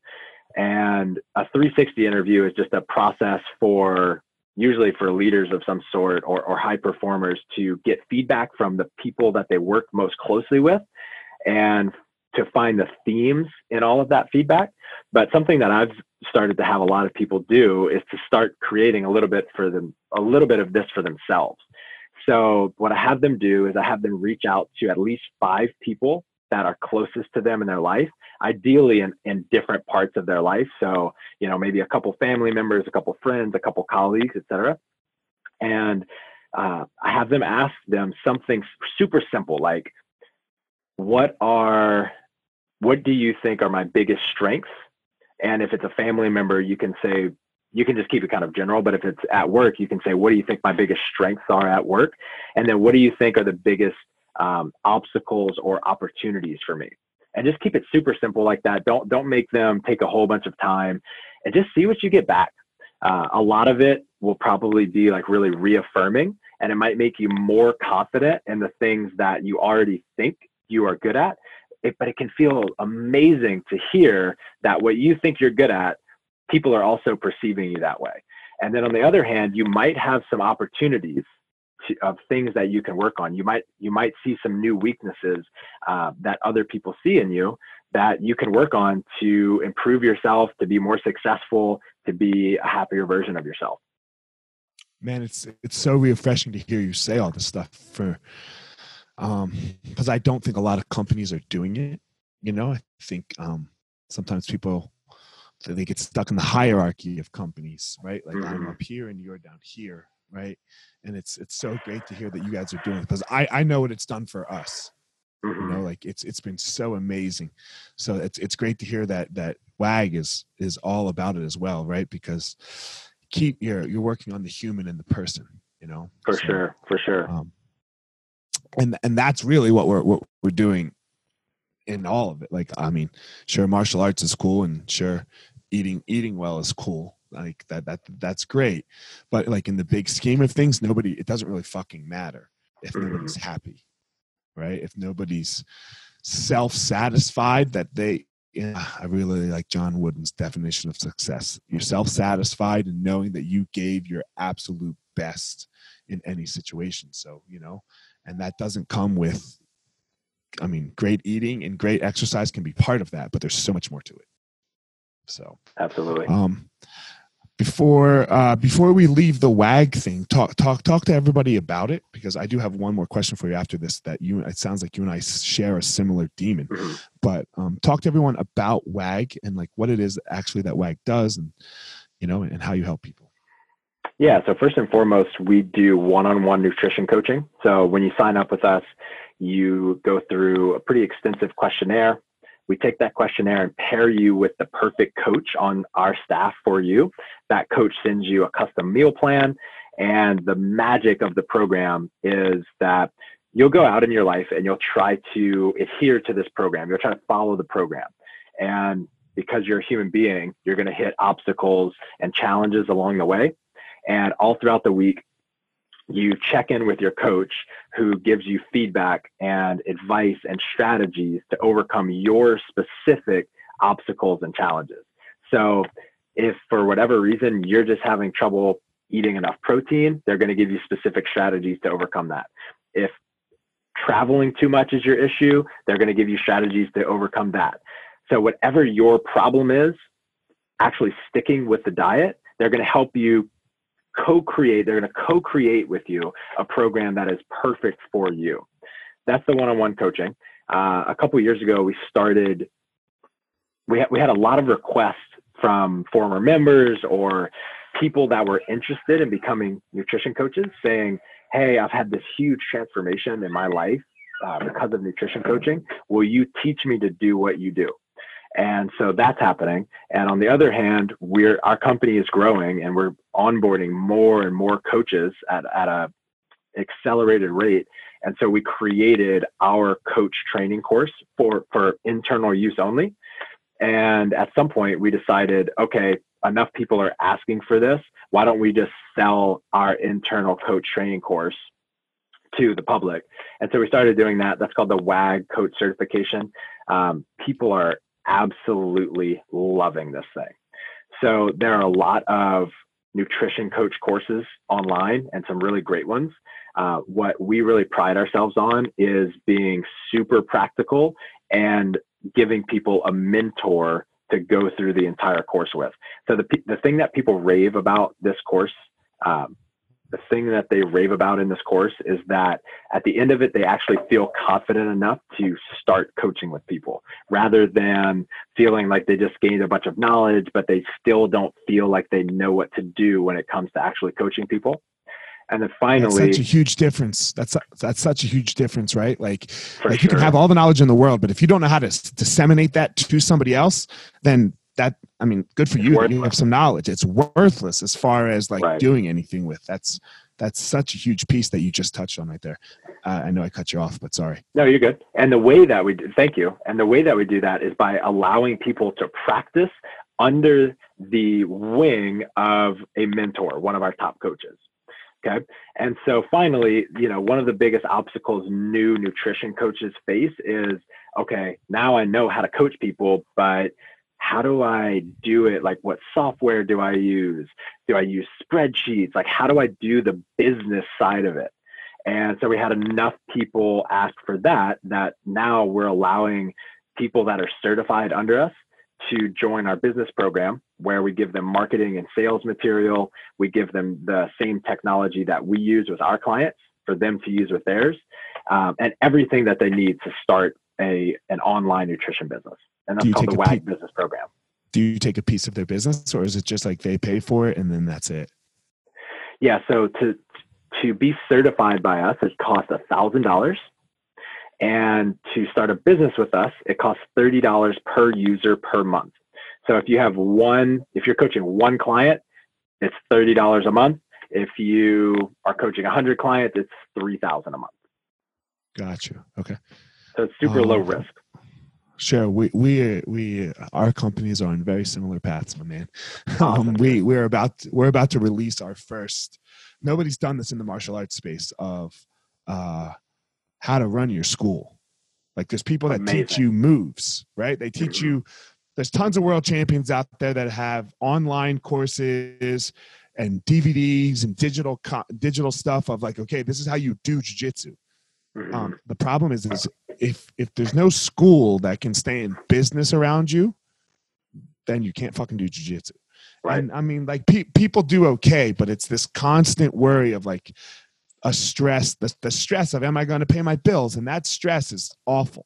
And a 360 interview is just a process for usually for leaders of some sort or, or high performers to get feedback from the people that they work most closely with and to find the themes in all of that feedback. But something that I've started to have a lot of people do is to start creating a little bit for them, a little bit of this for themselves. So what I have them do is I have them reach out to at least five people that are closest to them in their life, ideally in, in different parts of their life. So, you know, maybe a couple family members, a couple friends, a couple colleagues, etc. And uh, I have them ask them something super simple like, what are, what do you think are my biggest strengths? And if it's a family member, you can say, you can just keep it kind of general, but if it's at work, you can say, what do you think my biggest strengths are at work? And then what do you think are the biggest um, obstacles or opportunities for me? And just keep it super simple like that. Don't don't make them take a whole bunch of time, and just see what you get back. Uh, a lot of it will probably be like really reaffirming, and it might make you more confident in the things that you already think you are good at. It, but it can feel amazing to hear that what you think you're good at, people are also perceiving you that way. And then on the other hand, you might have some opportunities to, of things that you can work on. You might you might see some new weaknesses uh, that other people see in you that you can work on to improve yourself, to be more successful, to be a happier version of yourself. man it's it's so refreshing to hear you say all this stuff for um because i don't think a lot of companies are doing it you know i think um sometimes people they get stuck in the hierarchy of companies right like i'm Mhm. up here and you're down here right and it's it's so great to hear that you guys are doing it because i i know what it's done for us you Mhm. know like it's it's been so amazing so it's it's great to hear that that wag is is all about it as well right because keep you're you're working on the human and the person you know For So, sure, for sure. um and and that's really what we're what we're doing in all of it like i mean sure martial arts is cool and sure eating eating well is cool like that that that's great but like in the big scheme of things nobody it doesn't really fucking matter if nobody's happy right if nobody's self-satisfied that they yeah, I really like John Wooden's definition of success. You're self-satisfied and knowing that you gave your absolute best in any situation. So, you know, and that doesn't come with I mean, great eating and great exercise can be part of that, but there's so much more to it. So, absolutely. Um, before uh, before we leave the wag thing, talk talk talk to everybody about it because I do have one more question for you after this. That you it sounds like you and I share a similar demon, Mm-hmm. but um, talk to everyone about wag and like what it is actually that wag does, and you know, and how you help people. Yeah. So first and foremost, we do one-on-one nutrition coaching. So when you sign up with us, you go through a pretty extensive questionnaire. We take that questionnaire and pair you with the perfect coach on our staff for you. That coach sends you a custom meal plan. And the magic of the program is that you'll go out in your life and you'll try to adhere to this program. You'll try to follow the program. And because you're a human being, you're going to hit obstacles and challenges along the way. And all throughout the week, you check in with your coach who gives you feedback and advice and strategies to overcome your specific obstacles and challenges. So, if for whatever reason you're just having trouble eating enough protein, they're going to give you specific strategies to overcome that. If traveling too much is your issue, they're going to give you strategies to overcome that. So, whatever your problem is, actually sticking with the diet, they're going to help you co-create they're going to co-create with you a program that is perfect for you. That's the one-on-one coaching. Uh, a couple years ago we started we, ha- we had a lot of requests from former members or people that were interested in becoming nutrition coaches saying hey i've had this huge transformation in my life uh, because of nutrition coaching. Will you teach me to do what you do and so that's happening. And on the other hand, we're our company is growing and we're onboarding more and more coaches at, at a accelerated rate. And so we created our coach training course for, for internal use only. And at some point we decided, okay, enough people are asking for this. Why don't we just sell our internal coach training course to the public? And so we started doing that. That's called the WAG coach certification. Um, people are absolutely loving this thing. So there are a lot of nutrition coach courses online and some really great ones. Uh, what we really pride ourselves on is being super practical and giving people a mentor to go through the entire course with. So the the thing that people rave about this course um, the thing that they rave about in this course is that at the end of it, they actually feel confident enough to start coaching with people rather than feeling like they just gained a bunch of knowledge, but they still don't feel like they know what to do when it comes to actually coaching people. And then finally, that's such a huge difference. That's that's such a huge difference, right? Like, like sure. you can have all the knowledge in the world, but if you don't know how to disseminate that to somebody else, then that I mean, good for you. You have some knowledge. It's worthless as far as like right. doing anything with. That's that's such a huge piece that you just touched on right there. Uh, I know I cut you off, but sorry. No, you're good. And the way that we do, thank you. And the way that we do that is by allowing people to practice under the wing of a mentor, one of our top coaches. Okay. And so finally, you know, one of the biggest obstacles new nutrition coaches face is okay, now I know how to coach people, but how do I do it? Like, what software do I use? Do I use spreadsheets? Like, how do I do the business side of it? And so we had enough people ask for that that now we're allowing people that are certified under us to join our business program where we give them marketing and sales material. We give them the same technology that we use with our clients for them to use with theirs, um, and everything that they need to start a an online nutrition business. And that's called the WAG pe- business program. Do you take a piece of their business, or is it just like they pay for it and then that's it? Yeah. So to to be certified by us, it costs a thousand dollars. And to start a business with us, it costs $30 per user per month. So if you have one, if you're coaching one client, it's $30 a month. If you are coaching 100 clients, it's 3000 a month. Gotcha. Okay. So it's super um, low risk. Sure. We we we our companies are on very similar paths, my man. Um, we we're about to, we're about to release our first. Nobody's done this in the martial arts space of uh, how to run your school. Like there's people that Amazing. teach you moves, right? They teach Mhm. you. There's tons of world champions out there that have online courses and DVDs and digital digital stuff of like, okay, this is how you do jujitsu. Um, the problem is, is if if there's no school that can stay in business around you, then you can't fucking do jujitsu. Right. And I mean, like pe- people do okay, but it's this constant worry of like a stress, the, the stress of am I going to pay my bills, and that stress is awful.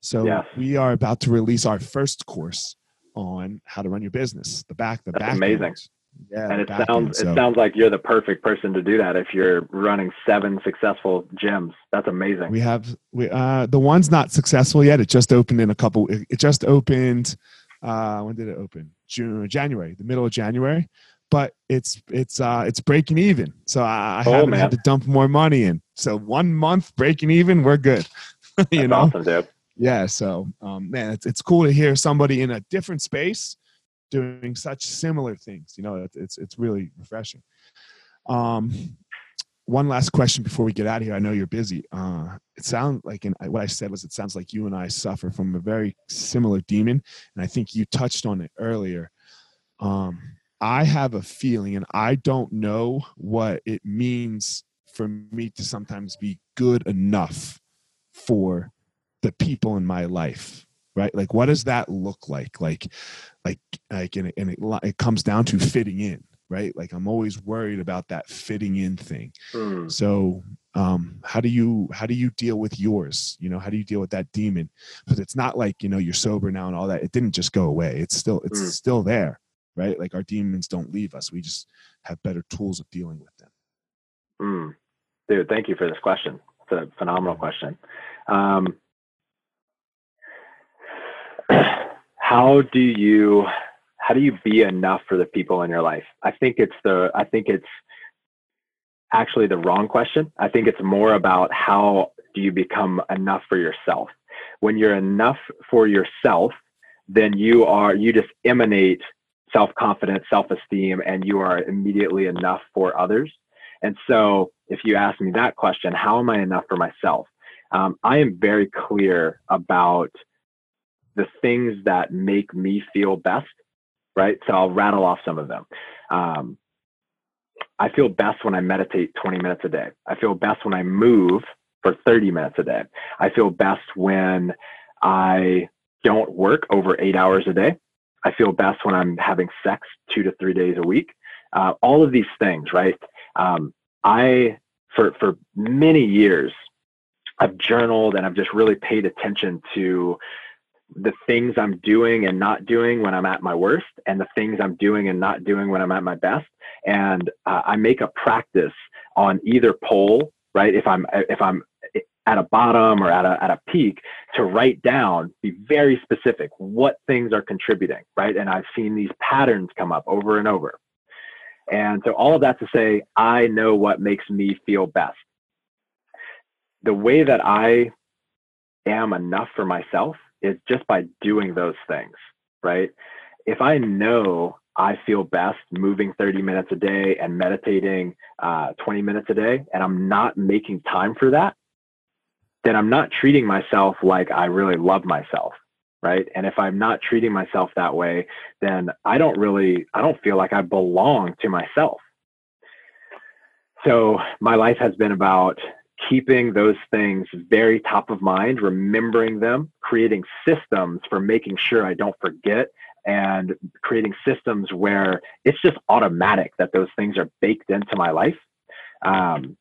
So Yes. we are about to release our first course on how to run your business. The back, the That's back. amazing. end. Yeah, and it sounds end. So- it sounds like you're the perfect person to do that if you're running seven successful gyms. That's amazing. We have we uh the one's not successful yet. It just opened in a couple. It, it just opened. Uh, when did it open? June, January, the middle of January. But it's it's uh it's breaking even. So I, I Oh, haven't man. had to dump more money in. So one month breaking even, we're good. you That's know. awesome, dude. Yeah. So um, man, it's it's cool to hear somebody in a different space doing such similar things. You know, it's it's, it's really refreshing. Um, one last question before we get out of here. I know you're busy. Uh, it sounds like, and what I said was, it sounds like you and I suffer from a very similar demon, and I think you touched on it earlier. Um, I have a feeling, and I don't know what it means for me to sometimes be good enough for the people in my life right? Like what does that look like? Like like like and it, and it, it comes down to fitting in right? Like i'm always worried about that fitting in thing. Hmm. so um how do you how do you deal with yours? You know how do you deal with that demon? But it's not like you know you're sober now and all that. It didn't just go away. It's still it's Mm. still there right? Like our demons don't leave us. We just have better tools of dealing with them. Hmm. Dude, thank you for this question. It's a phenomenal question. Um, how do you how do you be enough for the people in your life? I think it's the I think it's actually the wrong question. I think it's more about how do you become enough for yourself. When you're enough for yourself, then you are you just emanate self-confidence, self-esteem and you are immediately enough for others. And so, if you ask me that question, how am I enough for myself? Um, I am very clear about the things that make me feel best, right? So, I'll rattle off some of them. Um, I feel best when I meditate 20 minutes a day. I feel best when I move for 30 minutes a day. I feel best when I don't work over eight hours a day. I feel best when I'm having sex two to three days a week. Uh, all of these things, right? um, I for for many years I've journaled and I've just really paid attention to the things I'm doing and not doing when I'm at my worst, and the things I'm doing and not doing when I'm at my best. And uh, I make a practice on either pole, right? If I'm if I'm at a bottom or at a at a peak, to write down, be very specific, what things are contributing, right? And I've seen these patterns come up over and over. And so all of that to say, I know what makes me feel best. The way that I am enough for myself is just by doing those things, right? If I know I feel best moving 30 minutes a day and meditating uh, 20 minutes a day, and I'm not making time for that, then I'm not treating myself like I really love myself, right? And if I'm not treating myself that way, then I don't really, I don't feel like I belong to myself. So my life has been about keeping those things very top of mind, remembering them, creating systems for making sure I don't forget, and creating systems where it's just automatic that those things are baked into my life. Um,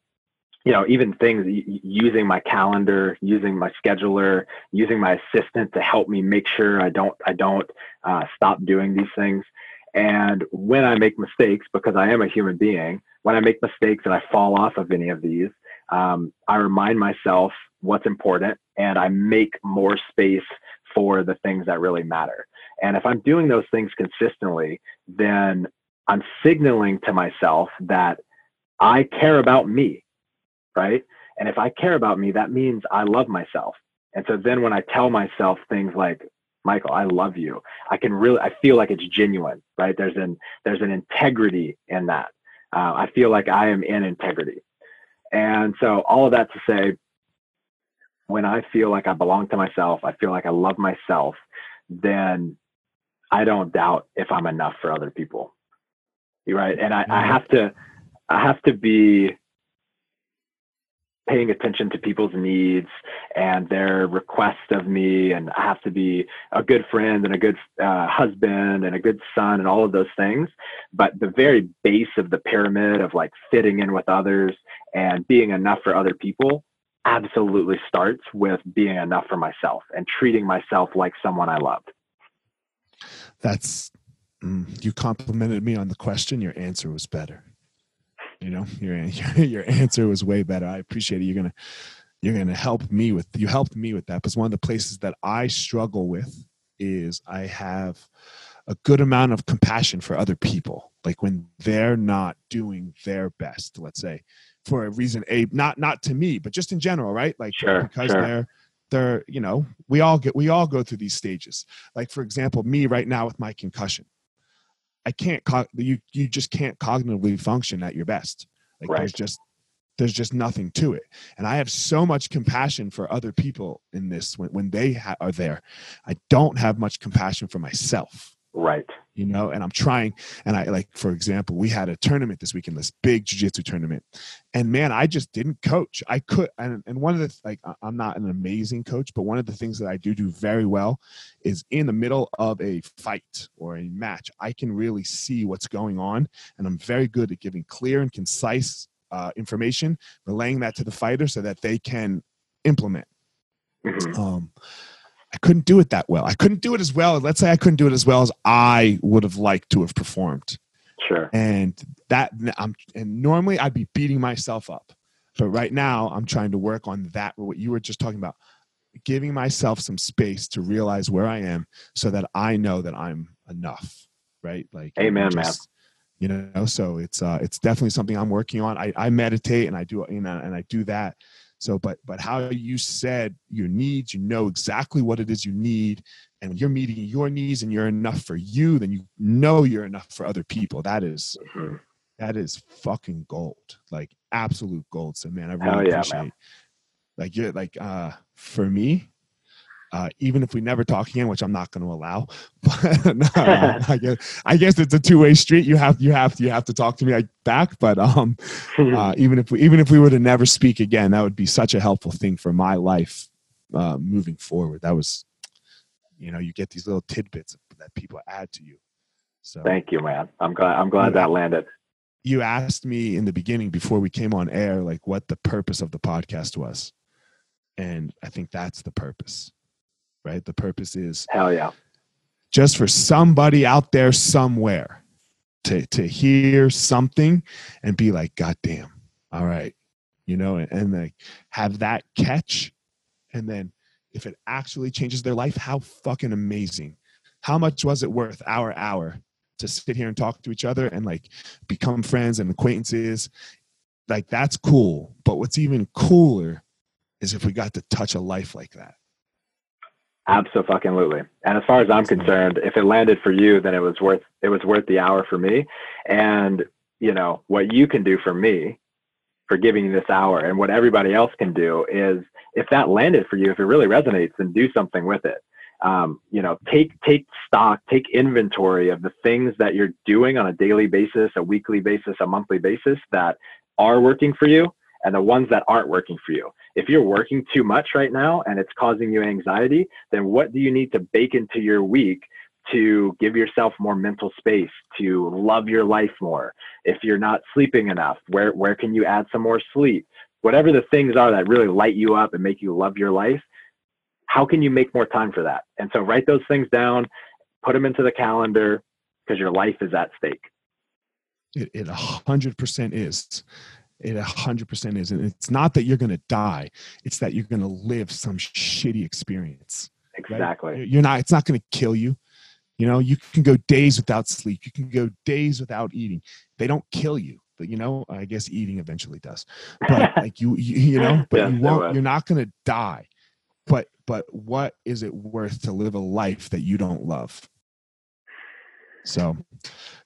you know, even things using my calendar, using my scheduler, using my assistant to help me make sure I don't I don't uh, stop doing these things. And when I make mistakes, because I am a human being, when I make mistakes and I fall off of any of these, um, I remind myself what's important and I make more space for the things that really matter. And if I'm doing those things consistently, then I'm signaling to myself that I care about me, right? And if I care about me, that means I love myself. And so then when I tell myself things like, Michael, I love you, I can really, I feel like it's genuine, right? There's an, there's an integrity in that. Uh, I feel like I am in integrity. And so all of that to say, when I feel like I belong to myself, I feel like I love myself, then I don't doubt if I'm enough for other people. You right. And I, I mm-hmm. have to, I have to be paying attention to people's needs and their requests of me and i have to be a good friend and a good uh, husband and a good son and all of those things. But the very base of the pyramid of like fitting in with others and being enough for other people absolutely starts with being enough for myself and treating myself like someone i loved that's mm, you complimented me on the question. Your answer was better you know, your your answer was way better. I appreciate it. You're gonna you're gonna help me with you helped me with that because one of the places that I struggle with is I have a good amount of compassion for other people. Like when they're not doing their best, let's say, for a reason a not not to me, but just in general, right? Like sure, because sure. they're they're you know we all get we all go through these stages. Like for example, me right now with my concussion. I can't you you just can't cognitively function at your best. Like right. there's just there's just nothing to it. And I have so much compassion for other people in this when when they ha- are there. I don't have much compassion for myself. Right. You know, and I'm trying. And I like, for example, we had a tournament this weekend, this big jujitsu tournament. And man, I just didn't coach. I could, and, and one of the, like, I'm not an amazing coach, but one of the things that I do do very well is in the middle of a fight or a match, I can really see what's going on. And I'm very good at giving clear and concise uh, information, relaying that to the fighter so that they can implement. Mm-hmm. Um, I couldn't do it that well. I couldn't do it as well. Let's say I couldn't do it as well as I would have liked to have performed. Sure. And that I'm and normally I'd be beating myself up. But right now I'm trying to work on that what you were just talking about. Giving myself some space to realize where I am so that I know that I'm enough. Right? Like Amen, just, man. You know, so it's uh it's definitely something I'm working on. I, I meditate and I do you know and I do that so, but but how you said your needs, you know exactly what it is you need, and when you're meeting your needs and you're enough for you, then you know you're enough for other people. That is, mm-hmm. that is fucking gold, like absolute gold. So, man, I really yeah, appreciate. Man. Like you're like uh for me, uh, even if we never talk again, which I'm not going to allow. But no, I guess I guess it's a two way street. You have you have you have to talk to me back. But um, uh, even if we even if we were to never speak again, that would be such a helpful thing for my life uh, moving forward. That was, you know, you get these little tidbits that people add to you. So thank you, man. I'm glad I'm glad that landed. You asked me in the beginning before we came on air, like what the purpose of the podcast was, and I think that's the purpose right? The purpose is hell yeah, just for somebody out there somewhere to to hear something and be like, God damn, all right, you know, and, and like have that catch, and then if it actually changes their life, how fucking amazing! How much was it worth our hour to sit here and talk to each other and like become friends and acquaintances? Like that's cool, but what's even cooler is if we got to touch a life like that Absolutely. And as far as I'm concerned, if it landed for you, then it was worth it was worth the hour for me. And you know what you can do for me for giving you this hour, and what everybody else can do is if that landed for you, if it really resonates, then do something with it. Um, you know, take take stock, take inventory of the things that you're doing on a daily basis, a weekly basis, a monthly basis that are working for you, and the ones that aren't working for you. If you're working too much right now and it's causing you anxiety, then what do you need to bake into your week to give yourself more mental space, to love your life more? If you're not sleeping enough, where, where can you add some more sleep? Whatever the things are that really light you up and make you love your life, how can you make more time for that? And so write those things down, put them into the calendar because your life is at stake. It, it 100% is. It 100% is. And it's not that you're going to die, it's that you're going to live some shitty experience. Exactly. Right? You're not, it's not going to kill you. You know, you can go days without sleep, you can go days without eating. They don't kill you. But you know, I guess eating eventually does. But like you, you, you know, but yes, you won't. You're not going to die. But but what is it worth to live a life that you don't love? So,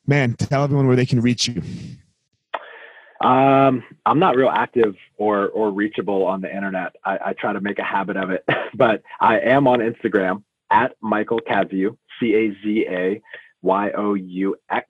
man, tell everyone where they can reach you. Um, I'm not real active or or reachable on the internet. I, I try to make a habit of it, but I am on Instagram at Michael Cazayoux, C A Z A Y O U X.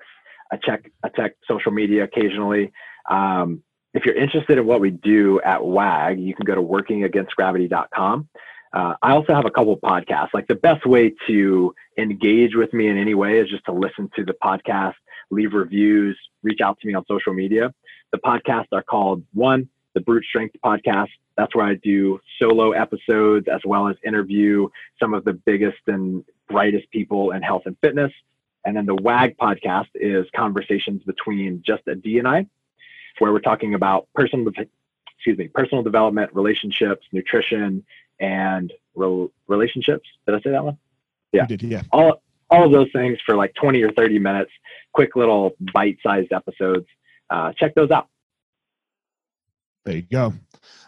I check I check social media occasionally. Um, if you're interested in what we do at WAG, you can go to workingagainstgravity.com. Uh, I also have a couple podcasts. Like the best way to engage with me in any way is just to listen to the podcast, leave reviews, reach out to me on social media. The podcasts are called one, the Brute Strength Podcast. That's where I do solo episodes as well as interview some of the biggest and brightest people in health and fitness. And then the WAG podcast is conversations between just Adee and I, where we're talking about personal, excuse me, personal development, relationships, nutrition, and re- relationships. Did I say that one? Yeah. Did, yeah. All all of those things for like 20 or 30 minutes, quick little bite-sized episodes. Uh, check those out. There you go.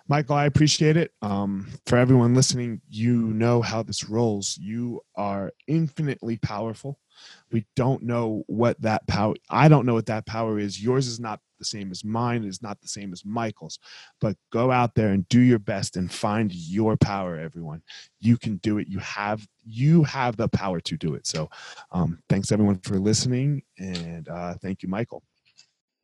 Michael, I appreciate it. Um, for everyone listening, you know how this rolls. You are infinitely powerful. We don't know what that power, I don't know what that power is. Yours is not the same as mine, it is not the same as Michael's. But go out there and do your best and find your power, everyone. You can do it. You have you have the power to do it. So um, thanks everyone for listening and uh, thank you, Michael.